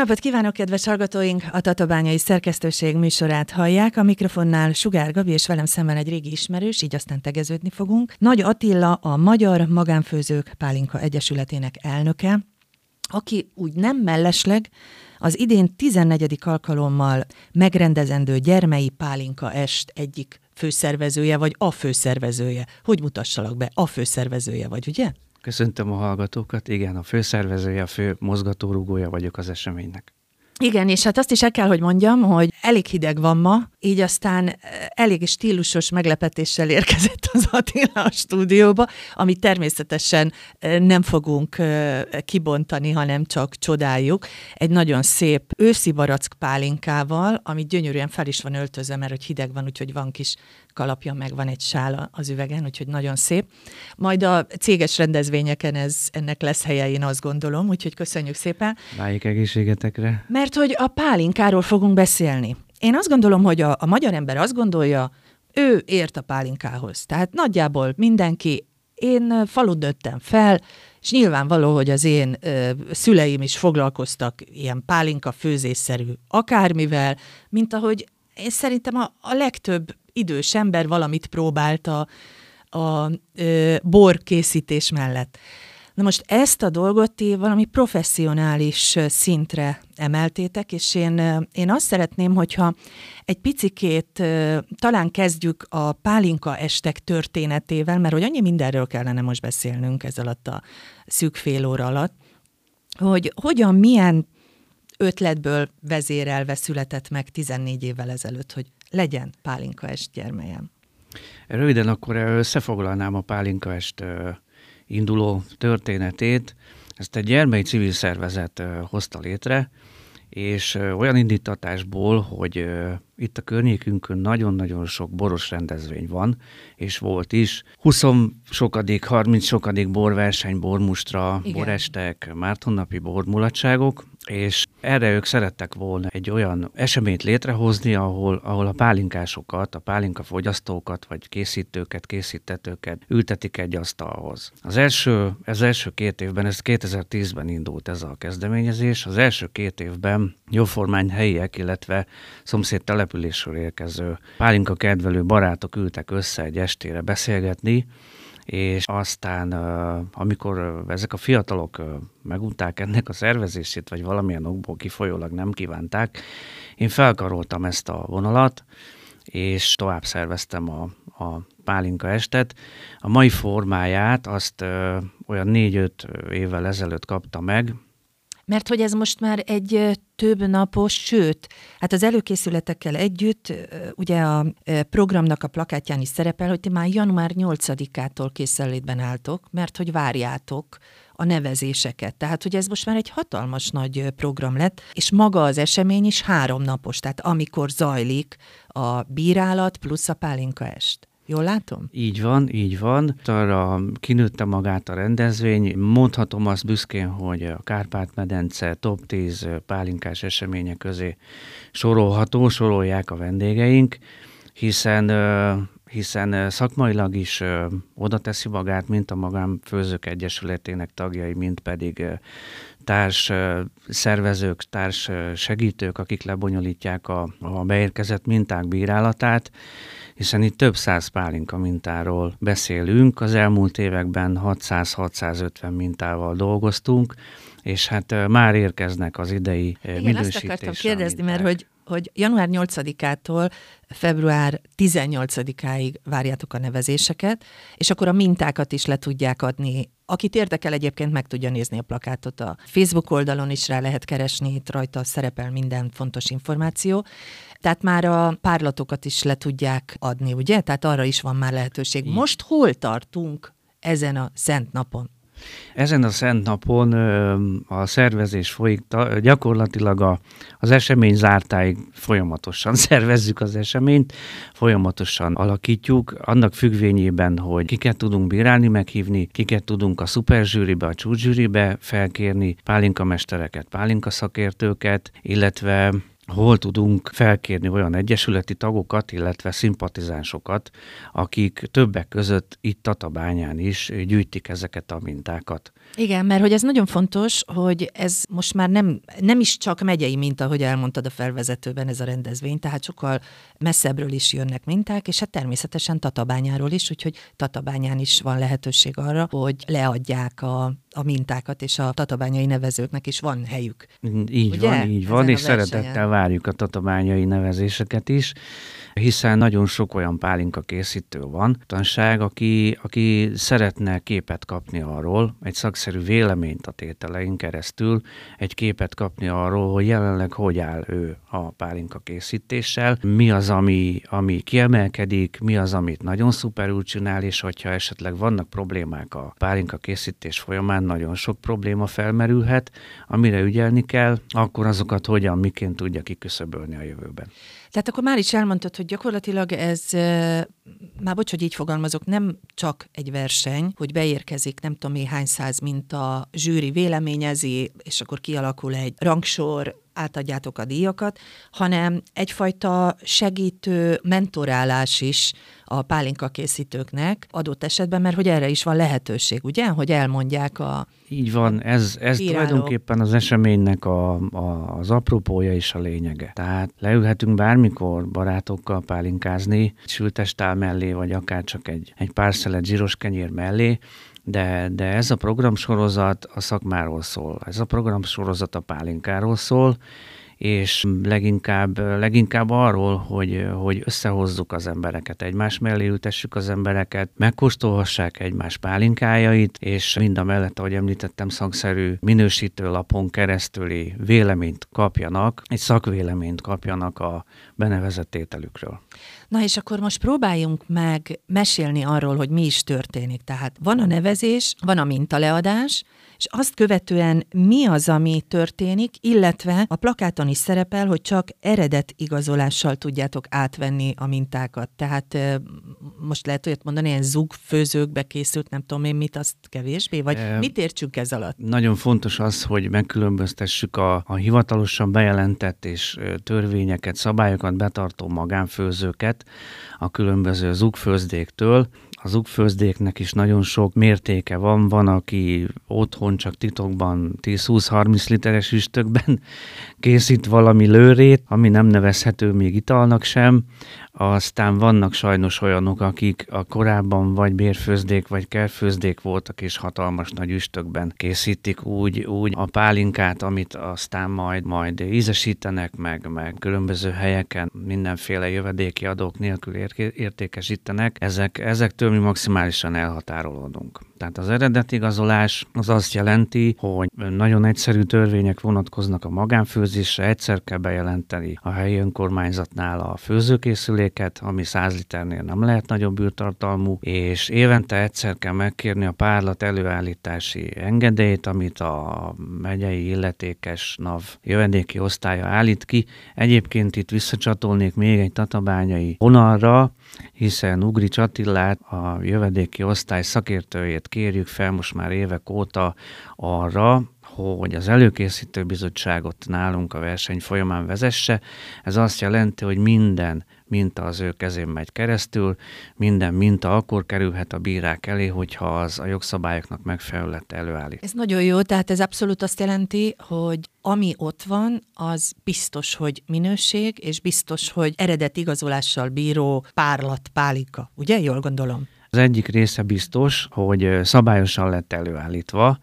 napot kívánok, kedves hallgatóink! A Tatabányai Szerkesztőség műsorát hallják. A mikrofonnál Sugár Gabi és velem szemben egy régi ismerős, így aztán tegeződni fogunk. Nagy Attila, a Magyar Magánfőzők Pálinka Egyesületének elnöke, aki úgy nem mellesleg az idén 14. alkalommal megrendezendő Gyermei Pálinka Est egyik főszervezője, vagy a főszervezője. Hogy mutassalak be? A főszervezője vagy, ugye? Köszöntöm a hallgatókat, igen, a főszervezője, a fő mozgatórugója vagyok az eseménynek. Igen, és hát azt is el kell, hogy mondjam, hogy elég hideg van ma, így aztán eh, elég stílusos meglepetéssel érkezett az Attila a stúdióba, amit természetesen eh, nem fogunk eh, kibontani, hanem csak csodáljuk. Egy nagyon szép őszi barack pálinkával, ami gyönyörűen fel is van öltözve, mert hogy hideg van, úgyhogy van kis kalapja, meg van egy sála az üvegen, úgyhogy nagyon szép. Majd a céges rendezvényeken ez, ennek lesz helye, én azt gondolom, úgyhogy köszönjük szépen. Váljék egészségetekre. Mert hogy a pálinkáról fogunk beszélni. Én azt gondolom, hogy a, a magyar ember azt gondolja, ő ért a pálinkához. Tehát nagyjából mindenki, én falut nőttem fel, és nyilvánvaló, hogy az én ö, szüleim is foglalkoztak ilyen pálinka főzésszerű akármivel, mint ahogy én szerintem a, a legtöbb idős ember valamit próbált a, a ö, bor készítés mellett. Na most ezt a dolgot ti valami professzionális szintre emeltétek, és én, én azt szeretném, hogyha egy picikét talán kezdjük a pálinka estek történetével, mert hogy annyi mindenről kellene most beszélnünk ez alatt a szűk fél óra alatt, hogy hogyan, milyen ötletből vezérelve született meg 14 évvel ezelőtt, hogy legyen pálinka est gyermejem. Röviden akkor összefoglalnám a pálinka est induló történetét. Ezt egy gyermei civil szervezet hozta létre, és olyan indítatásból, hogy itt a környékünkön nagyon-nagyon sok boros rendezvény van, és volt is. 20 sokadik, 30 sokadik borverseny, bormustra, Igen. borestek, mártonnapi bormulatságok, és erre ők szerettek volna egy olyan eseményt létrehozni, ahol, ahol a pálinkásokat, a pálinka fogyasztókat, vagy készítőket, készítetőket ültetik egy asztalhoz. Az első, az első két évben, ez 2010-ben indult ez a kezdeményezés, az első két évben jóformány helyiek, illetve szomszéd településről érkező pálinka kedvelő barátok ültek össze egy estére beszélgetni, és aztán amikor ezek a fiatalok megunták ennek a szervezését, vagy valamilyen okból kifolyólag nem kívánták, én felkaroltam ezt a vonalat, és tovább szerveztem a, a pálinka estet. A mai formáját azt ö, olyan négy-öt évvel ezelőtt kapta meg, mert hogy ez most már egy több napos, sőt, hát az előkészületekkel együtt, ugye a programnak a plakátján is szerepel, hogy ti már január 8-ától készenlétben álltok, mert hogy várjátok a nevezéseket. Tehát, hogy ez most már egy hatalmas nagy program lett, és maga az esemény is három napos, tehát amikor zajlik a bírálat plusz a pálinka est. Jól látom? Így van, így van. Arra kinőtte magát a rendezvény. Mondhatom azt büszkén, hogy a Kárpát-medence top 10 pálinkás események közé sorolható, sorolják a vendégeink, hiszen hiszen szakmailag is oda teszi magát, mint a Magánfőzők Egyesületének tagjai, mint pedig társ szervezők, társ segítők, akik lebonyolítják a, a beérkezett minták bírálatát, hiszen itt több száz pálinka mintáról beszélünk. Az elmúlt években 600-650 mintával dolgoztunk, és hát már érkeznek az idei Igen, azt akartam kérdezni, mert hogy hogy január 8-ától február 18-áig várjátok a nevezéseket, és akkor a mintákat is le tudják adni. Akit érdekel egyébként meg tudja nézni a plakátot a Facebook oldalon is rá lehet keresni, itt rajta szerepel minden fontos információ. Tehát már a párlatokat is le tudják adni, ugye? Tehát arra is van már lehetőség. Most hol tartunk ezen a szent napon? Ezen a szent napon a szervezés folyik, gyakorlatilag a, az esemény zártáig folyamatosan szervezzük az eseményt, folyamatosan alakítjuk, annak függvényében, hogy kiket tudunk bírálni, meghívni, kiket tudunk a szuperzsűribe, a csúcszsűribe felkérni, pálinka mestereket, pálinka szakértőket, illetve hol tudunk felkérni olyan egyesületi tagokat, illetve szimpatizánsokat, akik többek között itt Tatabányán is gyűjtik ezeket a mintákat. Igen, mert hogy ez nagyon fontos, hogy ez most már nem, nem is csak megyei minta, hogy elmondtad a felvezetőben ez a rendezvény, tehát sokkal messzebbről is jönnek minták, és hát természetesen Tatabányáról is, úgyhogy Tatabányán is van lehetőség arra, hogy leadják a, a mintákat, és a tatabányai nevezőknek is van helyük. Így Ugye? van, így van, Ezen és szeretettel várjuk a tatabányai nevezéseket is hiszen nagyon sok olyan pálinka készítő van, tanság, aki, aki szeretne képet kapni arról, egy szakszerű véleményt a tételein keresztül, egy képet kapni arról, hogy jelenleg hogy áll ő a pálinka készítéssel, mi az, ami, ami kiemelkedik, mi az, amit nagyon szuperül csinál, és hogyha esetleg vannak problémák a pálinka készítés folyamán, nagyon sok probléma felmerülhet, amire ügyelni kell, akkor azokat hogyan, miként tudja kiküszöbölni a jövőben. Tehát akkor már is elmondtad, hogy gyakorlatilag ez, már bocs, hogy így fogalmazok, nem csak egy verseny, hogy beérkezik nem tudom hány száz minta, zsűri véleményezi, és akkor kialakul egy rangsor, átadjátok a díjakat, hanem egyfajta segítő mentorálás is a pálinka készítőknek adott esetben, mert hogy erre is van lehetőség, ugye? Hogy elmondják a Így van, ez, ez tulajdonképpen az eseménynek a, a, az apropója és a lényege. Tehát leülhetünk bármikor barátokkal pálinkázni, sültestál mellé, vagy akár csak egy, egy pár szelet zsíros kenyér mellé, de, de ez a programsorozat a szakmáról szól, ez a programsorozat a pálinkáról szól, és leginkább, leginkább arról, hogy, hogy összehozzuk az embereket, egymás mellé ültessük az embereket, megkóstolhassák egymás pálinkájait, és mind a mellett, ahogy említettem, szakszerű minősítőlapon keresztüli véleményt kapjanak, egy szakvéleményt kapjanak a benevezett ételükről. Na és akkor most próbáljunk meg mesélni arról, hogy mi is történik. Tehát van a nevezés, van a mintaleadás, és azt követően mi az, ami történik, illetve a plakáton is szerepel, hogy csak eredet igazolással tudjátok átvenni a mintákat. Tehát most lehet olyat mondani, ilyen zugfőzőkbe készült, nem tudom én mit, azt kevésbé, vagy e, mit értsünk ez alatt? Nagyon fontos az, hogy megkülönböztessük a, a hivatalosan bejelentett és törvényeket, szabályokat betartó magánfőzőket a különböző zugfőzdéktől, az ugfőzdéknek is nagyon sok mértéke van, van, aki otthon csak titokban 10-20-30 literes üstökben készít valami lőrét, ami nem nevezhető még italnak sem, aztán vannak sajnos olyanok, akik a korábban vagy bérfőzdék, vagy kerfőzdék voltak, és hatalmas nagy üstökben készítik úgy, úgy a pálinkát, amit aztán majd, majd ízesítenek, meg, meg különböző helyeken mindenféle jövedéki adók nélkül értékesítenek. Ezek, ezektől mi maximálisan elhatárolódunk. Tehát az eredetigazolás az azt jelenti, hogy nagyon egyszerű törvények vonatkoznak a magánfőzésre, egyszer kell bejelenteni a helyi önkormányzatnál a főzőkészüléket, ami 100 liternél nem lehet nagyobb űrtartalmú, és évente egyszer kell megkérni a párlat előállítási engedélyt, amit a megyei illetékes NAV jövedéki osztálya állít ki. Egyébként itt visszacsatolnék még egy tatabányai vonalra, hiszen Ugri Csatillát, a jövedéki osztály szakértőjét kérjük fel most már évek óta arra, hogy az előkészítő bizottságot nálunk a verseny folyamán vezesse. Ez azt jelenti, hogy minden minta az ő kezén megy keresztül, minden minta akkor kerülhet a bírák elé, hogyha az a jogszabályoknak megfelelő lett előállít. Ez nagyon jó, tehát ez abszolút azt jelenti, hogy ami ott van, az biztos, hogy minőség, és biztos, hogy eredet igazolással bíró párlat, pálika. Ugye? Jól gondolom. Az egyik része biztos, hogy szabályosan lett előállítva,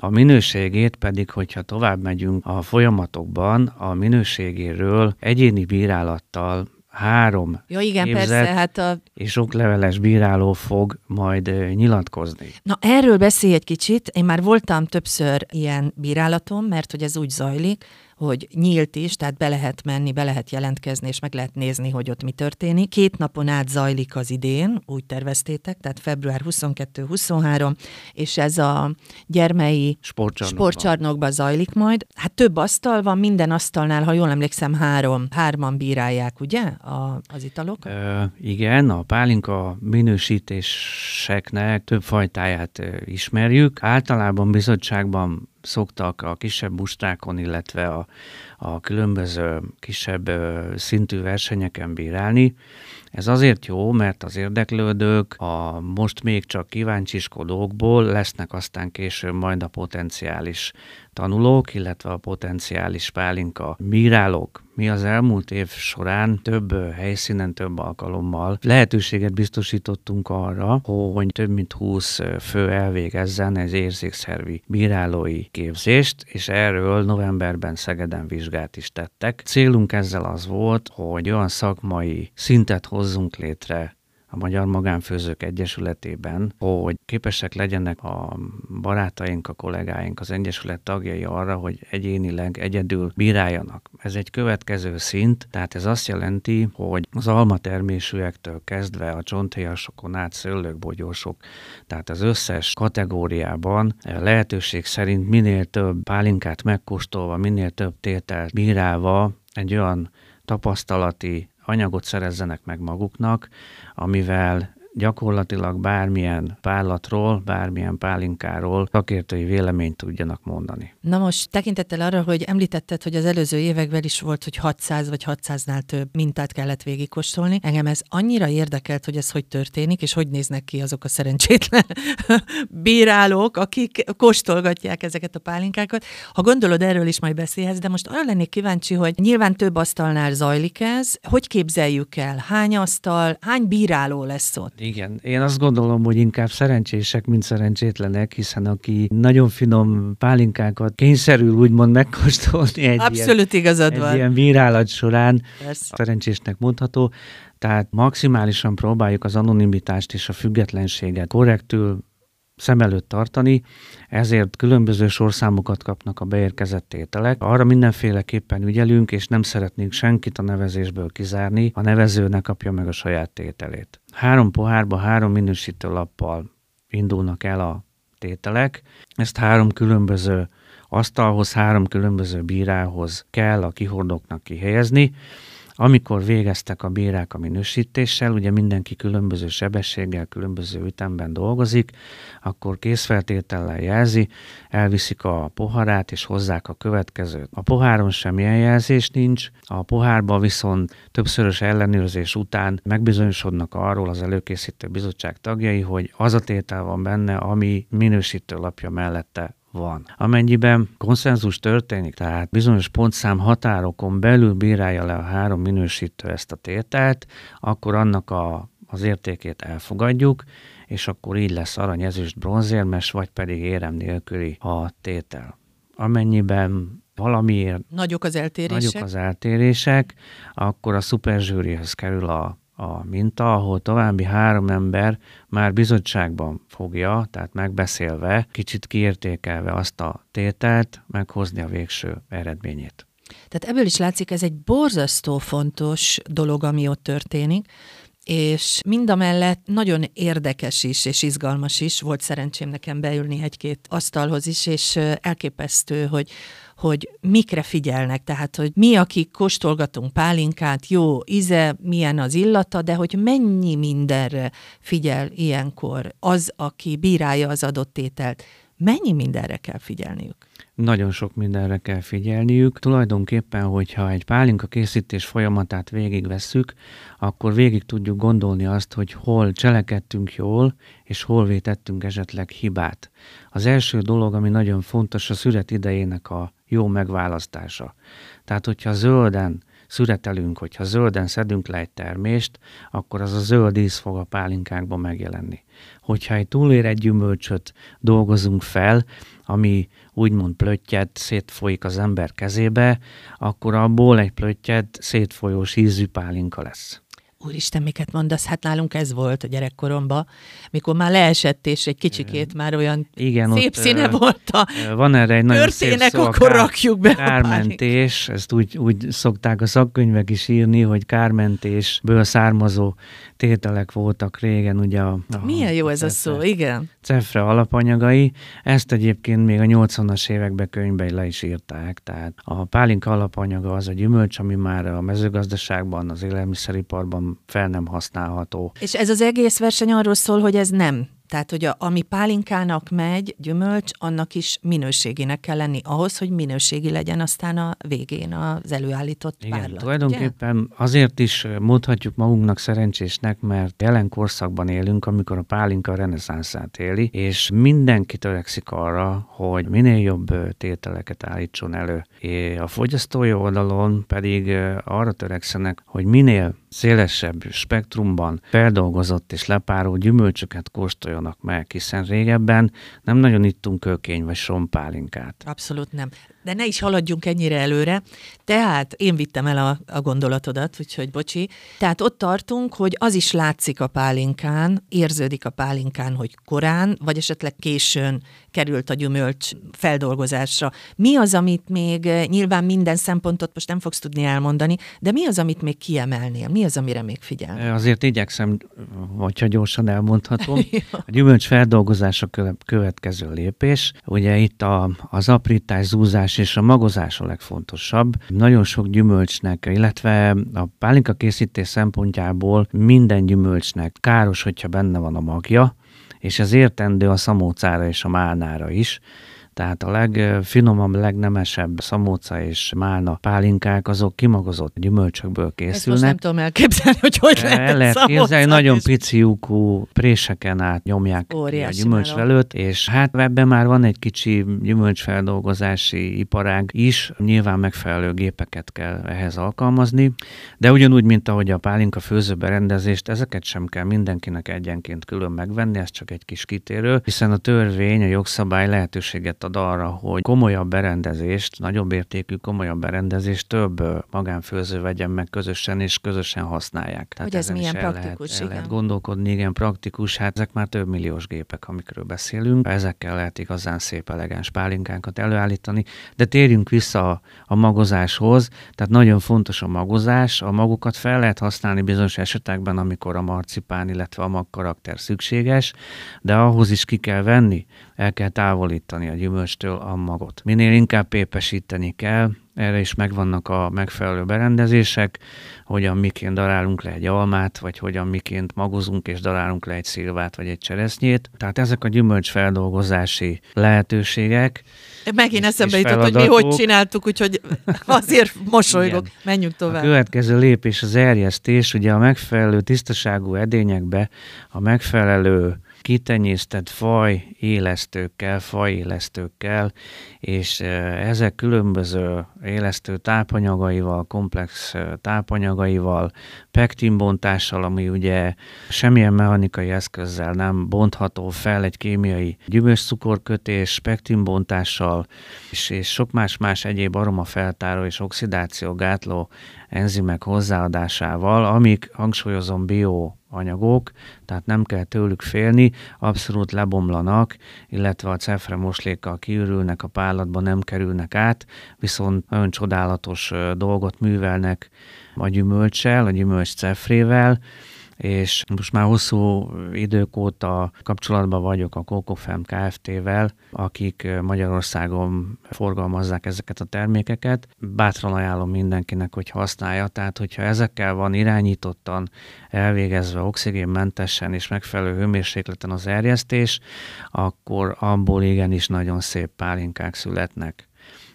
a minőségét pedig, hogyha tovább megyünk a folyamatokban, a minőségéről egyéni bírálattal három ja, igen, persze, hát a... és okleveles bíráló fog majd nyilatkozni. Na erről beszélj egy kicsit. Én már voltam többször ilyen bírálatom, mert hogy ez úgy zajlik, hogy nyílt is, tehát be lehet menni, be lehet jelentkezni, és meg lehet nézni, hogy ott mi történik. Két napon át zajlik az idén, úgy terveztétek, tehát február 22-23, és ez a gyermei sportcsarnokban. sportcsarnokban zajlik majd. Hát több asztal van, minden asztalnál, ha jól emlékszem, három, hárman bírálják, ugye, a, az italok? Ö, igen, a pálinka minősítéseknek több fajtáját ismerjük. Általában bizottságban szoktak a kisebb mustákon, illetve a, a különböző kisebb szintű versenyeken bírálni. Ez azért jó, mert az érdeklődők a most még csak kíváncsiskodókból lesznek aztán később majd a potenciális tanulók, illetve a potenciális pálinka bírálók. Mi az elmúlt év során több helyszínen, több alkalommal lehetőséget biztosítottunk arra, hogy több mint 20 fő elvégezzen egy érzékszervi bírálói képzést, és erről novemberben Szegeden vizsgát is tettek. Célunk ezzel az volt, hogy olyan szakmai szintet hozzunk létre a Magyar Magánfőzők Egyesületében, hogy képesek legyenek a barátaink, a kollégáink, az Egyesület tagjai arra, hogy egyénileg egyedül bíráljanak. Ez egy következő szint, tehát ez azt jelenti, hogy az almatermésűektől kezdve a csonthéjasokon át szőlők, bogyósok, tehát az összes kategóriában lehetőség szerint minél több pálinkát megkóstolva, minél több tételt bírálva egy olyan tapasztalati anyagot szerezzenek meg maguknak, amivel gyakorlatilag bármilyen pállatról, bármilyen pálinkáról szakértői véleményt tudjanak mondani. Na most tekintettel arra, hogy említetted, hogy az előző években is volt, hogy 600 vagy 600-nál több mintát kellett végigkóstolni. Engem ez annyira érdekelt, hogy ez hogy történik, és hogy néznek ki azok a szerencsétlen bírálók, akik kóstolgatják ezeket a pálinkákat. Ha gondolod, erről is majd beszélhetsz, de most arra lennék kíváncsi, hogy nyilván több asztalnál zajlik ez. Hogy képzeljük el? Hány asztal, hány bíráló lesz ott? Igen, én azt gondolom, hogy inkább szerencsések, mint szerencsétlenek, hiszen aki nagyon finom pálinkákat kényszerül úgymond megkóstolni egy, Abszolút ilyen, igazad egy van. ilyen bírálat során, Persze. szerencsésnek mondható. Tehát maximálisan próbáljuk az anonimitást és a függetlenséget korrektül szem előtt tartani, ezért különböző sorszámokat kapnak a beérkezett ételek. Arra mindenféleképpen ügyelünk, és nem szeretnénk senkit a nevezésből kizárni, a nevező ne kapja meg a saját tételét. Három pohárba, három minősítő lappal indulnak el a tételek. Ezt három különböző asztalhoz, három különböző bírához kell a kihordóknak kihelyezni. Amikor végeztek a bírák a minősítéssel, ugye mindenki különböző sebességgel, különböző ütemben dolgozik, akkor készfeltétellel jelzi, elviszik a poharát és hozzák a következőt. A poháron semmilyen jelzés nincs, a pohárba viszont többszörös ellenőrzés után megbizonyosodnak arról az előkészítő bizottság tagjai, hogy az a tétel van benne, ami minősítő lapja mellette van. Amennyiben konszenzus történik, tehát bizonyos pontszám határokon belül bírálja le a három minősítő ezt a tételt, akkor annak a, az értékét elfogadjuk, és akkor így lesz arany, ezüst, bronzérmes, vagy pedig érem nélküli a tétel. Amennyiben valamiért Nagyok az eltérések. nagyok az eltérések, akkor a szuperzsűrihez kerül a a minta, ahol további három ember már bizottságban fogja, tehát megbeszélve, kicsit kiértékelve azt a tételt, meghozni a végső eredményét. Tehát ebből is látszik, ez egy borzasztó fontos dolog, ami ott történik, és mind a mellett nagyon érdekes is, és izgalmas is. Volt szerencsém nekem beülni egy-két asztalhoz is, és elképesztő, hogy hogy mikre figyelnek, tehát hogy mi, akik kóstolgatunk pálinkát, jó íze, milyen az illata, de hogy mennyi mindenre figyel ilyenkor az, aki bírálja az adott ételt, mennyi mindenre kell figyelniük? Nagyon sok mindenre kell figyelniük. Tulajdonképpen, hogyha egy pálinka készítés folyamatát végigvesszük, akkor végig tudjuk gondolni azt, hogy hol cselekedtünk jól, és hol vétettünk esetleg hibát. Az első dolog, ami nagyon fontos, a szüret idejének a jó megválasztása. Tehát, hogyha zölden szüretelünk, hogyha zölden szedünk le egy termést, akkor az a zöld íz fog a pálinkákban megjelenni. Hogyha egy túlérett gyümölcsöt dolgozunk fel, ami úgymond plöttyet szétfolyik az ember kezébe, akkor abból egy plöttyet szétfolyós ízű pálinka lesz. Úristen, miket mondasz? Hát nálunk ez volt a gyerekkoromban, mikor már leesett, és egy kicsikét már olyan Igen, szép ott, színe volt a Van erre egy nagyon szép szó, akkor rakjuk be kármentés, ezt úgy, úgy szokták a szakkönyvek is írni, hogy kármentésből származó tételek voltak régen, ugye a, a Milyen jó ez a szó, igen. cefre alapanyagai. Ezt egyébként még a 80-as években könyvben le is írták. Tehát a pálinka alapanyaga az a gyümölcs, ami már a mezőgazdaságban, az élelmiszeriparban fel nem használható. És ez az egész verseny arról szól, hogy ez nem Tehát, hogy a, ami pálinkának megy, gyümölcs, annak is minőségének kell lenni ahhoz, hogy minőségi legyen aztán a végén az előállított Igen, párlat. tulajdonképpen ugye? azért is mondhatjuk magunknak szerencsésnek, mert jelen korszakban élünk, amikor a pálinka reneszánszát éli, és mindenki törekszik arra, hogy minél jobb tételeket állítson elő. A fogyasztói oldalon pedig arra törekszenek, hogy minél szélesebb spektrumban feldolgozott és lepárolt gyümölcsöket kóstoljanak meg, hiszen régebben nem nagyon ittunk kökény vagy sompálinkát. Abszolút nem. De ne is haladjunk ennyire előre. Tehát én vittem el a, a gondolatodat, úgyhogy bocsi. Tehát ott tartunk, hogy az is látszik a pálinkán, érződik a pálinkán, hogy korán, vagy esetleg későn került a gyümölcs feldolgozásra. Mi az, amit még nyilván minden szempontot most nem fogsz tudni elmondani, de mi az, amit még kiemelnél? Mi az, amire még figyel? Azért igyekszem, hogyha gyorsan elmondhatom. a gyümölcs feldolgozása következő lépés. Ugye itt a, az aprítás, zúzás és a magozás a legfontosabb. Nagyon sok gyümölcsnek, illetve a pálinka készítés szempontjából minden gyümölcsnek káros, hogyha benne van a magja, és ez értendő a szamócára és a málnára is. Tehát a legfinomabb, legnemesebb szamóca és málna pálinkák, azok kimagozott gyümölcsökből készülnek. Ezt most nem tudom elképzelni, hogy hogy lehet El lehet képzelni, nagyon és... pici lyukú préseken át nyomják Óriási a gyümölcsvelőt, és hát ebben már van egy kicsi gyümölcsfeldolgozási iparág is, nyilván megfelelő gépeket kell ehhez alkalmazni, de ugyanúgy, mint ahogy a pálinka főzőberendezést, ezeket sem kell mindenkinek egyenként külön megvenni, ez csak egy kis kitérő, hiszen a törvény, a jogszabály lehetőséget ad arra, hogy komolyabb berendezést, nagyobb értékű komolyabb berendezést több magánfőző vegyen meg közösen, és közösen használják. Tehát hogy ez milyen praktikus, lehet, el lehet gondolkodni, igen, praktikus, hát ezek már több milliós gépek, amikről beszélünk. Ezekkel lehet igazán szép, elegáns pálinkánkat előállítani, de térjünk vissza a, a magozáshoz, tehát nagyon fontos a magozás, a magokat fel lehet használni bizonyos esetekben, amikor a marcipán, illetve a mag karakter szükséges, de ahhoz is ki kell venni, el kell távolítani a gyümölcs gyümölcstől a magot. Minél inkább pépesíteni kell, erre is megvannak a megfelelő berendezések, hogyan miként darálunk le egy almát, vagy hogyan miként magozunk és darálunk le egy szilvát, vagy egy cseresznyét. Tehát ezek a gyümölcsfeldolgozási lehetőségek. Megint eszembe jutott, hogy mi hogy csináltuk, úgyhogy azért mosolygok. Igen. Menjünk tovább. A következő lépés az erjesztés, ugye a megfelelő tisztaságú edényekbe a megfelelő kitenyésztett faj élesztőkkel, fajélesztőkkel, és ezek különböző élesztő tápanyagaival, komplex tápanyagaival, pektinbontással, ami ugye semmilyen mechanikai eszközzel nem bontható fel, egy kémiai gyümölcscukorkötés, pektinbontással, és, és sok más-más egyéb aromafeltáró és oxidáció gátló enzimek hozzáadásával, amik, hangsúlyozom, bio anyagok, tehát nem kell tőlük félni, abszolút lebomlanak, illetve a cefre moslékkal kiürülnek, a pállatba nem kerülnek át, viszont nagyon csodálatos dolgot művelnek a gyümölcsel, a gyümölcs cefrével, és most már hosszú idők óta kapcsolatban vagyok a Kokofem Kft-vel, akik Magyarországon forgalmazzák ezeket a termékeket. Bátran ajánlom mindenkinek, hogy használja, tehát hogyha ezekkel van irányítottan elvégezve oxigénmentesen és megfelelő hőmérsékleten az erjesztés, akkor abból igenis nagyon szép pálinkák születnek.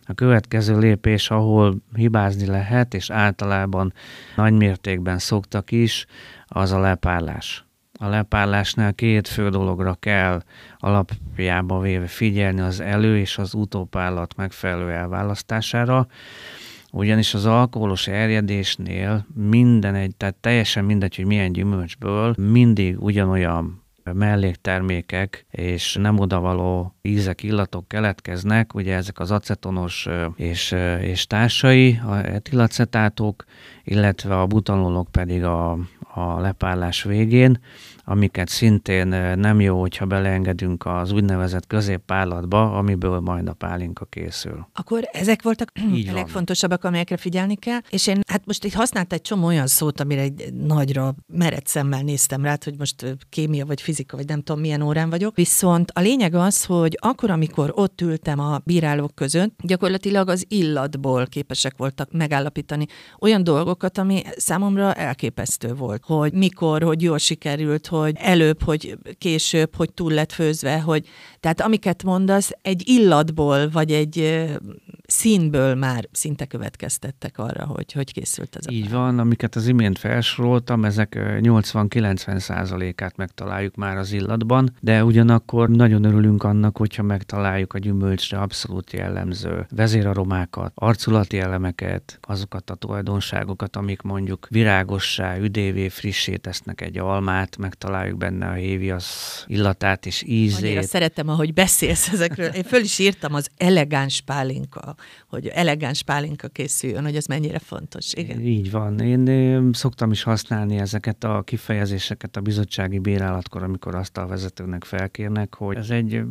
A következő lépés, ahol hibázni lehet, és általában nagy mértékben szoktak is, az a lepárlás. A lepárlásnál két fő dologra kell alapjába véve figyelni az elő és az utópállat megfelelő elválasztására, ugyanis az alkoholos erjedésnél minden egy, tehát teljesen mindegy, hogy milyen gyümölcsből, mindig ugyanolyan melléktermékek és nem odavaló ízek, illatok keletkeznek, ugye ezek az acetonos és, és társai, a etilacetátok, illetve a butanolok pedig a, a lepárlás végén, amiket szintén nem jó, hogyha beleengedünk az úgynevezett középpárlatba, amiből majd a pálinka készül. Akkor ezek voltak Így a legfontosabbak, amelyekre figyelni kell, és én hát most itt használt egy csomó olyan szót, amire egy nagyra mered szemmel néztem rá, hogy most kémia vagy fizika, vagy nem tudom milyen órán vagyok. Viszont a lényeg az, hogy akkor, amikor ott ültem a bírálók között, gyakorlatilag az illatból képesek voltak megállapítani olyan dolgokat, ami számomra elképesztő volt. hogy mikor, hogy jól sikerült, hogy előbb, hogy később, hogy túl lett főzve, hogy tehát amiket mondasz, egy illatból, vagy egy színből már szinte következtettek arra, hogy hogy készült ez a Így van, amiket az imént felsoroltam, ezek 80-90 százalékát megtaláljuk már az illatban, de ugyanakkor nagyon örülünk annak, hogyha megtaláljuk a gyümölcsre abszolút jellemző vezéraromákat, arculati elemeket, azokat a tulajdonságokat, amik mondjuk virágossá, üdévé, frissé tesznek egy almát, megtaláljuk benne a héviasz illatát és ízét. Annyira szeretem, ahogy beszélsz ezekről. Én föl is írtam az elegáns pálinka, hogy elegáns pálinka készüljön, hogy ez mennyire fontos. Igen. Így van. Én szoktam is használni ezeket a kifejezéseket a bizottsági bírálatkor, amikor azt a vezetőnek felkérnek, hogy ez egy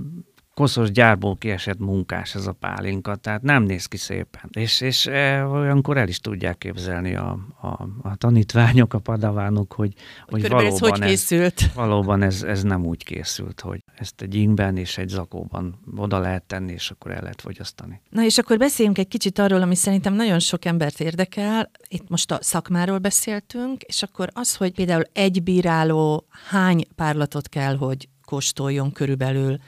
koszos gyárból kiesett munkás ez a pálinka, tehát nem néz ki szépen. És, és e, olyankor el is tudják képzelni a, a, a tanítványok, a padavánok, hogy, hogy, hogy valóban, ez, hogy készült. Ez, valóban ez, ez nem úgy készült, hogy ezt egy ingben és egy zakóban oda lehet tenni, és akkor el lehet fogyasztani. Na és akkor beszéljünk egy kicsit arról, ami szerintem nagyon sok embert érdekel. Itt most a szakmáról beszéltünk, és akkor az, hogy például egy bíráló hány párlatot kell, hogy kóstoljon körülbelül,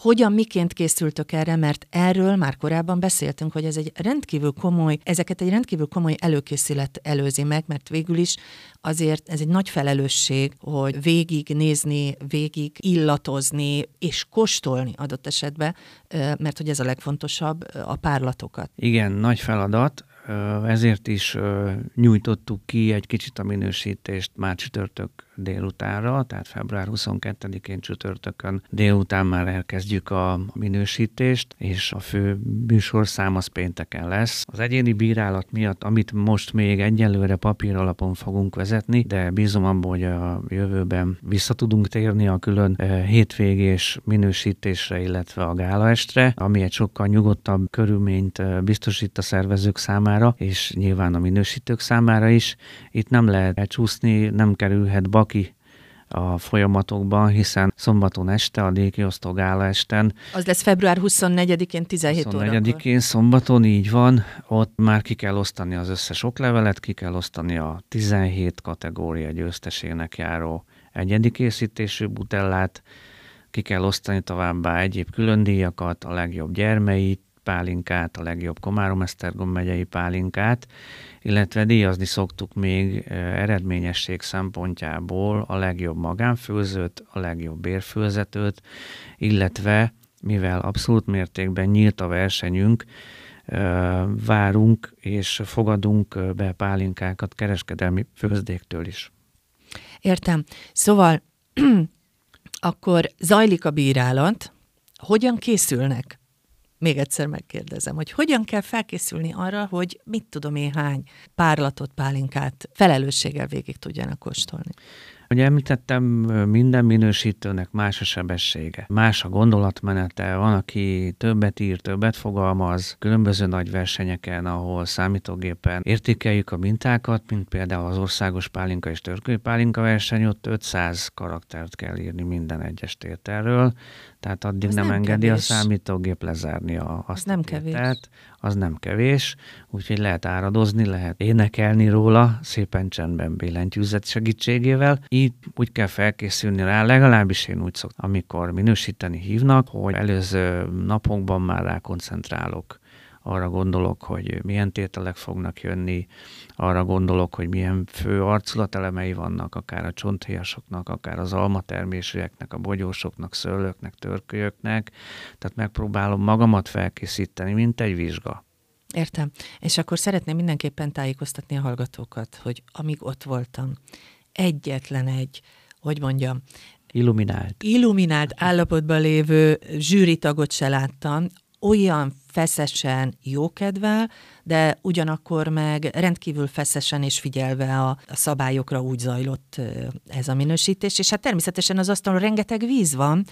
hogyan, miként készültök erre, mert erről már korábban beszéltünk, hogy ez egy rendkívül komoly, ezeket egy rendkívül komoly előkészület előzi meg, mert végül is azért ez egy nagy felelősség, hogy végig nézni, végig illatozni és kóstolni adott esetben, mert hogy ez a legfontosabb, a párlatokat. Igen, nagy feladat, ezért is nyújtottuk ki egy kicsit a minősítést már csütörtök délutánra, tehát február 22-én csütörtökön délután már elkezdjük a minősítést, és a fő műsorszám az pénteken lesz. Az egyéni bírálat miatt, amit most még egyelőre papír alapon fogunk vezetni, de bízom abban, hogy a jövőben vissza tudunk térni a külön hétvégés minősítésre, illetve a gálaestre, ami egy sokkal nyugodtabb körülményt biztosít a szervezők számára, és nyilván a minősítők számára is. Itt nem lehet elcsúszni, nem kerülhet bak ki a folyamatokban, hiszen szombaton este, a díjkiosztó gála esten. Az lesz február 24-én 17 24-én szombaton, így van, ott már ki kell osztani az összes oklevelet, ki kell osztani a 17 kategória győztesének járó egyedi készítésű butellát, ki kell osztani továbbá egyéb külön díjakat, a legjobb gyermei pálinkát, a legjobb Komárom-Esztergom megyei pálinkát, illetve díjazni szoktuk még eredményesség szempontjából a legjobb magánfőzőt, a legjobb bérfőzetőt, illetve mivel abszolút mértékben nyílt a versenyünk, várunk és fogadunk be pálinkákat kereskedelmi főzdéktől is. Értem. Szóval akkor zajlik a bírálat, hogyan készülnek még egyszer megkérdezem, hogy hogyan kell felkészülni arra, hogy mit tudom én hány párlatot, pálinkát felelősséggel végig tudjanak kóstolni. Ugye említettem, minden minősítőnek más a sebessége, más a gondolatmenete, van, aki többet ír, többet fogalmaz, különböző nagy versenyeken, ahol számítógépen értékeljük a mintákat, mint például az országos pálinka és törköly pálinka verseny, ott 500 karaktert kell írni minden egyes tételről, tehát addig nem, nem engedi kevés. a számítógép lezárni a, azt az nem kevés. Az nem kevés, úgyhogy lehet áradozni, lehet énekelni róla, szépen csendben billentyűzet segítségével. Így úgy kell felkészülni rá, legalábbis én úgy szoktam, amikor minősíteni hívnak, hogy előző napokban már rá koncentrálok arra gondolok, hogy milyen tételek fognak jönni, arra gondolok, hogy milyen fő arculatelemei vannak, akár a csonthéjasoknak, akár az almatermésűeknek, a bogyósoknak, szőlőknek, törkölyöknek, tehát megpróbálom magamat felkészíteni, mint egy vizsga. Értem. És akkor szeretném mindenképpen tájékoztatni a hallgatókat, hogy amíg ott voltam, egyetlen egy, hogy mondjam, illuminált, illuminált állapotban lévő zsűritagot se láttam, olyan feszesen, jókedvel, de ugyanakkor meg rendkívül feszesen és figyelve a, a szabályokra úgy zajlott ez a minősítés, és hát természetesen az asztalon rengeteg víz van,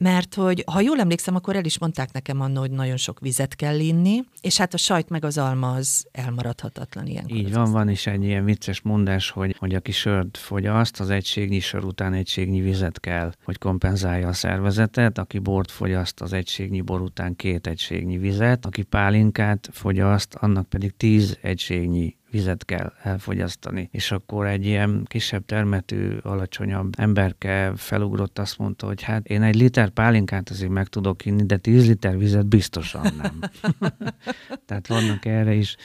mert hogy ha jól emlékszem, akkor el is mondták nekem annó, hogy nagyon sok vizet kell inni, és hát a sajt meg az alma az elmaradhatatlan ilyen. Így van, van is egy ilyen vicces mondás, hogy, hogy aki sört fogyaszt, az egységnyi sör után egységnyi vizet kell, hogy kompenzálja a szervezetet, aki bort fogyaszt, az egységnyi bor után két egységnyi vizet, aki pálinkát fogyaszt, annak pedig tíz egységnyi vizet kell elfogyasztani. És akkor egy ilyen kisebb termetű, alacsonyabb emberke felugrott, azt mondta, hogy hát én egy liter pálinkát azért meg tudok inni, de 10 liter vizet biztosan nem. Tehát vannak erre is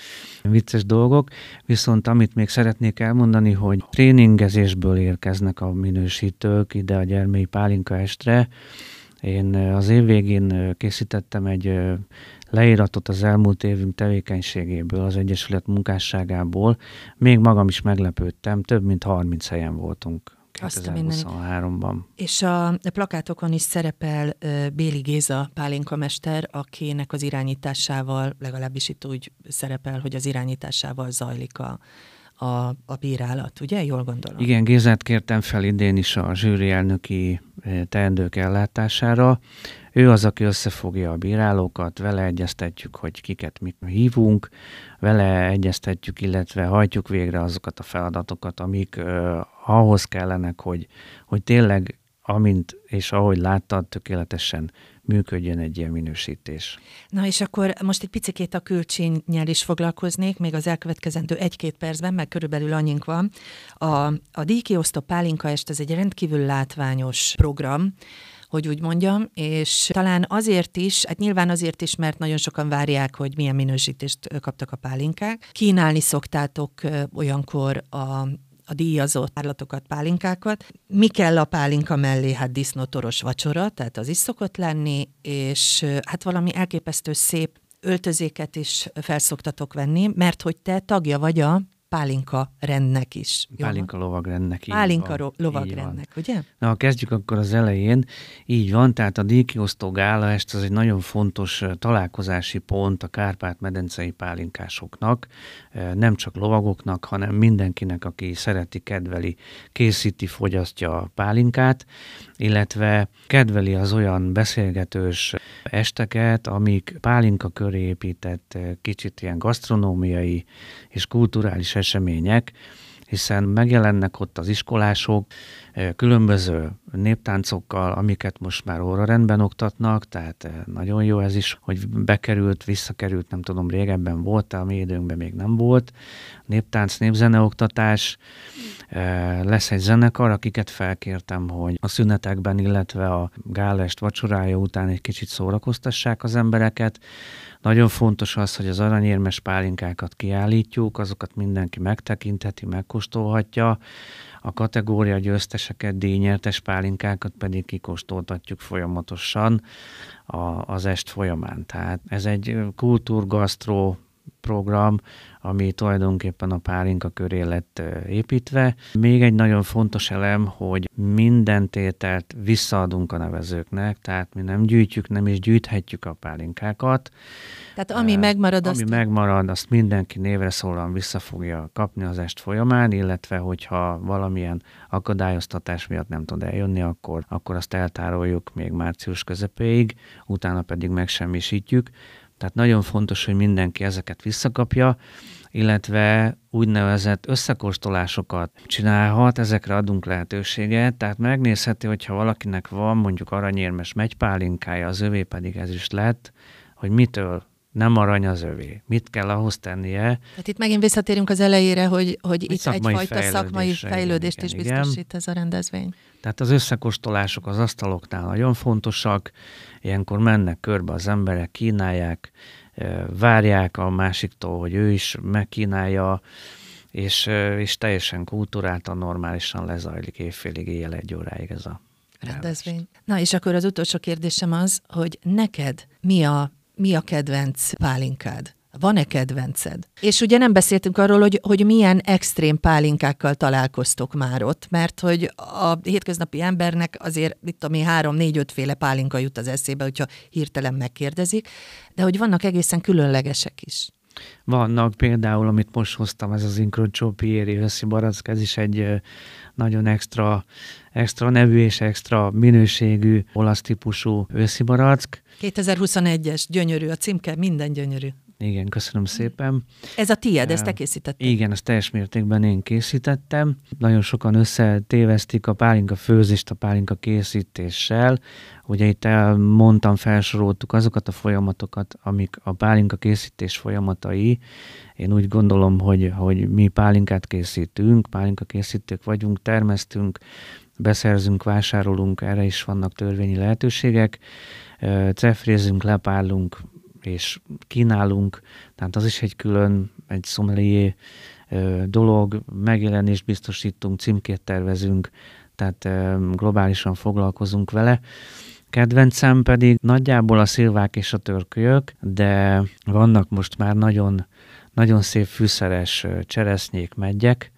vicces dolgok. Viszont amit még szeretnék elmondani, hogy tréningezésből érkeznek a minősítők ide a gyermei pálinka estre. Én az év végén készítettem egy leíratot az elmúlt évünk tevékenységéből, az Egyesület munkásságából. Még magam is meglepődtem, több mint 30 helyen voltunk 2023-ban. És a plakátokon is szerepel Béli Géza pálinkamester, akinek az irányításával, legalábbis itt úgy szerepel, hogy az irányításával zajlik a, a, a bírálat, ugye? Jól gondolom. Igen, Gézát kértem fel idén is a zsűri elnöki teendők ellátására. Ő az, aki összefogja a bírálókat, vele egyeztetjük, hogy kiket mit hívunk, vele egyeztetjük, illetve hajtjuk végre azokat a feladatokat, amik uh, ahhoz kellenek, hogy, hogy tényleg, amint és ahogy láttad, tökéletesen működjön egy ilyen minősítés. Na és akkor most egy picit a külcsényel is foglalkoznék, még az elkövetkezendő egy-két percben, meg körülbelül annyink van. A, a díjkiosztó pálinka est, ez egy rendkívül látványos program, hogy úgy mondjam, és talán azért is, hát nyilván azért is, mert nagyon sokan várják, hogy milyen minősítést kaptak a pálinkák. Kínálni szoktátok olyankor a a díjazott állatokat, pálinkákat. Mi kell a pálinka mellé? Hát disznótoros vacsora, tehát az is szokott lenni, és hát valami elképesztő szép öltözéket is felszoktatok venni, mert hogy te tagja vagy a pálinka rendnek is. Pálinka lovagrendnek. Pálinka van, lovagrendnek, ugye? Na, kezdjük akkor az elején. Így van, tehát a díjkiosztó gála est az egy nagyon fontos találkozási pont a Kárpát-medencei pálinkásoknak, nem csak lovagoknak, hanem mindenkinek, aki szereti, kedveli, készíti, fogyasztja a pálinkát, illetve kedveli az olyan beszélgetős esteket, amik pálinka köré épített kicsit ilyen gasztronómiai és kulturális események, hiszen megjelennek ott az iskolások különböző néptáncokkal, amiket most már óra rendben oktatnak, tehát nagyon jó ez is, hogy bekerült, visszakerült, nem tudom, régebben volt, a mi időnkben még nem volt. Néptánc, népzeneoktatás, lesz egy zenekar, akiket felkértem, hogy a szünetekben, illetve a gálest vacsorája után egy kicsit szórakoztassák az embereket. Nagyon fontos az, hogy az aranyérmes pálinkákat kiállítjuk, azokat mindenki megtekintheti, megkóstolhatja, a kategória győzteseket, díjnyertes pálinkákat pedig kikóstoltatjuk folyamatosan a, az est folyamán. Tehát ez egy kultúrgasztró program, ami tulajdonképpen a pálinka köré lett építve. Még egy nagyon fontos elem, hogy minden tételt visszaadunk a nevezőknek, tehát mi nem gyűjtjük, nem is gyűjthetjük a pálinkákat. Tehát ami uh, megmarad, Ami azt... megmarad, azt mindenki névre szólóan vissza fogja kapni az est folyamán, illetve hogyha valamilyen akadályoztatás miatt nem tud eljönni, akkor, akkor azt eltároljuk még március közepéig, utána pedig megsemmisítjük. Tehát nagyon fontos, hogy mindenki ezeket visszakapja, illetve úgynevezett összekóstolásokat csinálhat, ezekre adunk lehetőséget, tehát megnézheti, hogyha valakinek van mondjuk aranyérmes megypálinkája, az övé pedig ez is lett, hogy mitől nem arany az övé. Mit kell ahhoz tennie? Tehát itt megint visszatérünk az elejére, hogy, hogy itt szakmai egyfajta szakmai fejlődést igen, is biztosít igen. ez a rendezvény. Tehát az összekostolások az asztaloknál nagyon fontosak, ilyenkor mennek körbe az emberek, kínálják, várják a másiktól, hogy ő is megkínálja, és, és teljesen kultúráltan, normálisan lezajlik évfélig, éjjel egy óráig ez a rendezvény. Na és akkor az utolsó kérdésem az, hogy neked mi a, mi a kedvenc pálinkád? Van-e kedvenced? És ugye nem beszéltünk arról, hogy, hogy milyen extrém pálinkákkal találkoztok már ott, mert hogy a hétköznapi embernek azért, mit tudom én, három, négy, ötféle pálinka jut az eszébe, hogyha hirtelen megkérdezik, de hogy vannak egészen különlegesek is. Vannak például, amit most hoztam, ez az Incrocio Pieri összi barack, ez is egy nagyon extra, extra nevű és extra minőségű olasz típusú őszi barack. 2021-es, gyönyörű, a címke minden gyönyörű. Igen, köszönöm szépen. Ez a tied, ezt te készítetted? Igen, ezt teljes mértékben én készítettem. Nagyon sokan összetévesztik a pálinka főzést a pálinka készítéssel. Ugye itt elmondtam, felsoroltuk azokat a folyamatokat, amik a pálinka készítés folyamatai Én úgy gondolom, hogy, hogy mi pálinkát készítünk, pálinka készítők vagyunk, termesztünk, beszerzünk, vásárolunk, erre is vannak törvényi lehetőségek, cefrézünk, lepárlunk, és kínálunk, tehát az is egy külön, egy szomelié dolog, megjelenést biztosítunk, címkét tervezünk, tehát globálisan foglalkozunk vele. Kedvencem pedig nagyjából a szilvák és a törkölyök, de vannak most már nagyon, nagyon szép fűszeres cseresznyék, megyek,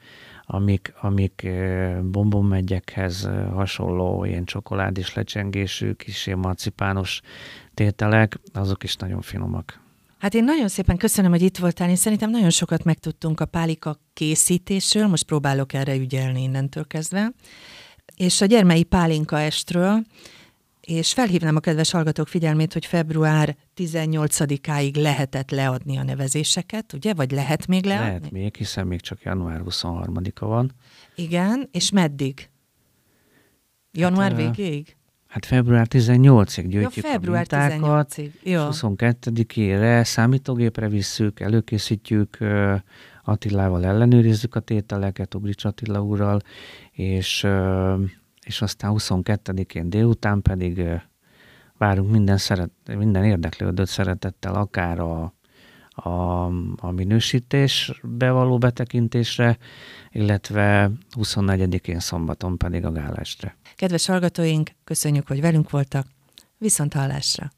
amik, amik bombonmegyekhez hasonló ilyen csokoládés lecsengésű, kis ilyen marcipános tételek, azok is nagyon finomak. Hát én nagyon szépen köszönöm, hogy itt voltál. Én szerintem nagyon sokat megtudtunk a pálika készítésről, most próbálok erre ügyelni innentől kezdve, és a gyermei pálinka estről, és felhívnám a kedves hallgatók figyelmét, hogy február 18-áig lehetett leadni a nevezéseket, ugye? Vagy lehet még leadni? Lehet még, hiszen még csak január 23-a van. Igen, és meddig? Január hát, végéig? Hát február 18-ig gyűjtjük ja, február a mintákat, 18-ig. Jó. 22-ére számítógépre visszük, előkészítjük, Attilával ellenőrizzük a tételeket, Uglics Attila úrral, és, és aztán 22-én délután pedig várunk minden, szeret, minden érdeklődött szeretettel, akár a, a, a minősítésbe való betekintésre, illetve 24-én szombaton pedig a gálásra. Kedves hallgatóink, köszönjük, hogy velünk voltak. Viszont hallásra!